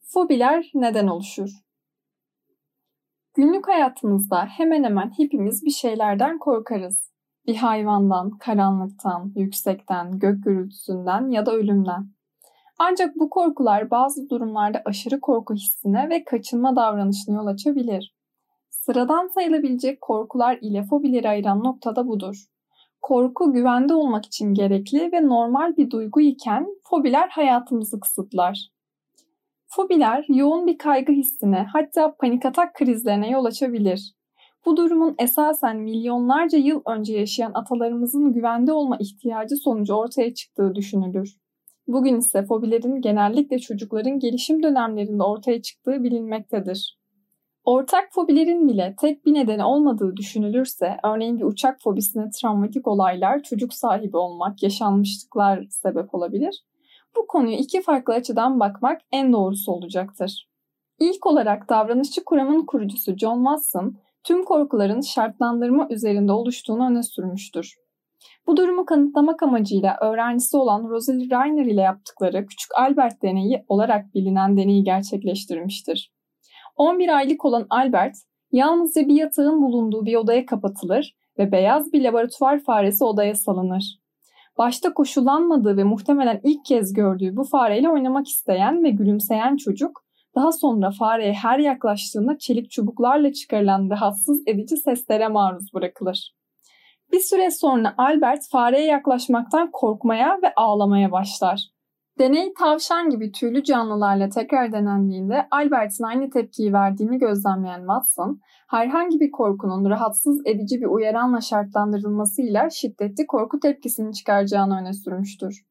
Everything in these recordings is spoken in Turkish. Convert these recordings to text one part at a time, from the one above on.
Fobiler neden oluşur? Günlük hayatımızda hemen hemen hepimiz bir şeylerden korkarız. Bir hayvandan, karanlıktan, yüksekten, gök gürültüsünden ya da ölümden. Ancak bu korkular bazı durumlarda aşırı korku hissine ve kaçınma davranışına yol açabilir. Sıradan sayılabilecek korkular ile fobileri ayıran nokta da budur. Korku güvende olmak için gerekli ve normal bir duygu iken fobiler hayatımızı kısıtlar. Fobiler yoğun bir kaygı hissine hatta panik atak krizlerine yol açabilir. Bu durumun esasen milyonlarca yıl önce yaşayan atalarımızın güvende olma ihtiyacı sonucu ortaya çıktığı düşünülür. Bugün ise fobilerin genellikle çocukların gelişim dönemlerinde ortaya çıktığı bilinmektedir. Ortak fobilerin bile tek bir nedeni olmadığı düşünülürse, örneğin bir uçak fobisine travmatik olaylar, çocuk sahibi olmak, yaşanmışlıklar sebep olabilir. Bu konuyu iki farklı açıdan bakmak en doğrusu olacaktır. İlk olarak davranışçı kuramın kurucusu John Watson, tüm korkuların şartlandırma üzerinde oluştuğunu öne sürmüştür. Bu durumu kanıtlamak amacıyla öğrencisi olan Rosalie Reiner ile yaptıkları Küçük Albert deneyi olarak bilinen deneyi gerçekleştirmiştir. 11 aylık olan Albert yalnızca bir yatağın bulunduğu bir odaya kapatılır ve beyaz bir laboratuvar faresi odaya salınır. Başta koşullanmadığı ve muhtemelen ilk kez gördüğü bu fareyle oynamak isteyen ve gülümseyen çocuk daha sonra fareye her yaklaştığında çelik çubuklarla çıkarılan rahatsız edici seslere maruz bırakılır. Bir süre sonra Albert fareye yaklaşmaktan korkmaya ve ağlamaya başlar. Deney tavşan gibi tüylü canlılarla tekrar denendiğinde Albert'in aynı tepkiyi verdiğini gözlemleyen Watson, herhangi bir korkunun rahatsız edici bir uyaranla şartlandırılmasıyla şiddetli korku tepkisini çıkaracağını öne sürmüştür.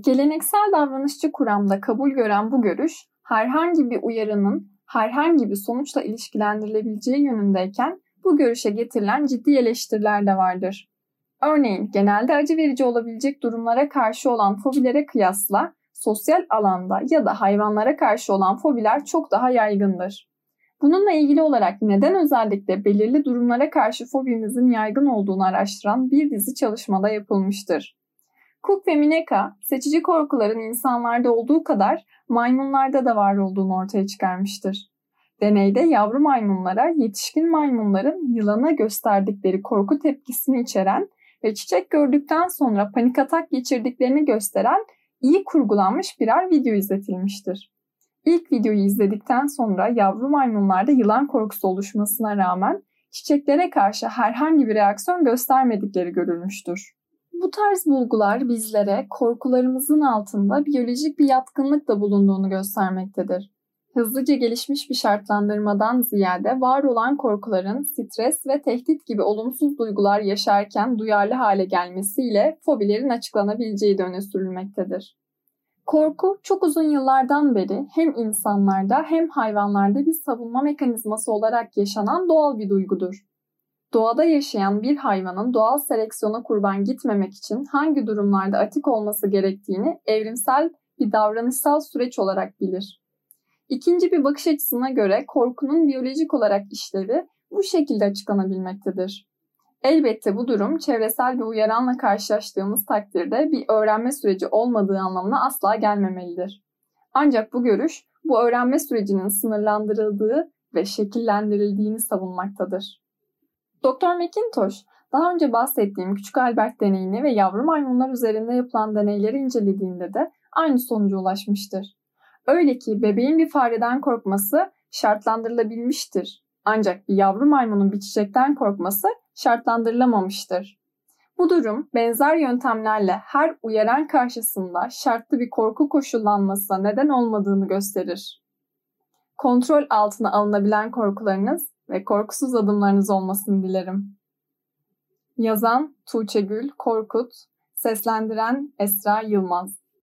Geleneksel davranışçı kuramda kabul gören bu görüş, herhangi bir uyarının herhangi bir sonuçla ilişkilendirilebileceği yönündeyken bu görüşe getirilen ciddi eleştiriler de vardır. Örneğin genelde acı verici olabilecek durumlara karşı olan fobilere kıyasla sosyal alanda ya da hayvanlara karşı olan fobiler çok daha yaygındır. Bununla ilgili olarak neden özellikle belirli durumlara karşı fobimizin yaygın olduğunu araştıran bir dizi çalışmada yapılmıştır. Cook ve Mineka seçici korkuların insanlarda olduğu kadar maymunlarda da var olduğunu ortaya çıkarmıştır. Deneyde yavru maymunlara yetişkin maymunların yılana gösterdikleri korku tepkisini içeren ve çiçek gördükten sonra panik atak geçirdiklerini gösteren iyi kurgulanmış birer video izletilmiştir. İlk videoyu izledikten sonra yavru maymunlarda yılan korkusu oluşmasına rağmen çiçeklere karşı herhangi bir reaksiyon göstermedikleri görülmüştür. Bu tarz bulgular bizlere korkularımızın altında biyolojik bir yatkınlık da bulunduğunu göstermektedir hızlıca gelişmiş bir şartlandırmadan ziyade var olan korkuların stres ve tehdit gibi olumsuz duygular yaşarken duyarlı hale gelmesiyle fobilerin açıklanabileceği de öne sürülmektedir. Korku çok uzun yıllardan beri hem insanlarda hem hayvanlarda bir savunma mekanizması olarak yaşanan doğal bir duygudur. Doğada yaşayan bir hayvanın doğal seleksiyona kurban gitmemek için hangi durumlarda atik olması gerektiğini evrimsel bir davranışsal süreç olarak bilir. İkinci bir bakış açısına göre korkunun biyolojik olarak işlevi bu şekilde açıklanabilmektedir. Elbette bu durum çevresel bir uyaranla karşılaştığımız takdirde bir öğrenme süreci olmadığı anlamına asla gelmemelidir. Ancak bu görüş bu öğrenme sürecinin sınırlandırıldığı ve şekillendirildiğini savunmaktadır. Dr. McIntosh, daha önce bahsettiğim küçük Albert deneyini ve yavru maymunlar üzerinde yapılan deneyleri incelediğinde de aynı sonuca ulaşmıştır. Öyle ki bebeğin bir fareden korkması şartlandırılabilmiştir. Ancak bir yavru maymunun bir çiçekten korkması şartlandırılamamıştır. Bu durum benzer yöntemlerle her uyaran karşısında şartlı bir korku koşullanmasına neden olmadığını gösterir. Kontrol altına alınabilen korkularınız ve korkusuz adımlarınız olmasını dilerim. Yazan Tuğçe Gül Korkut, seslendiren Esra Yılmaz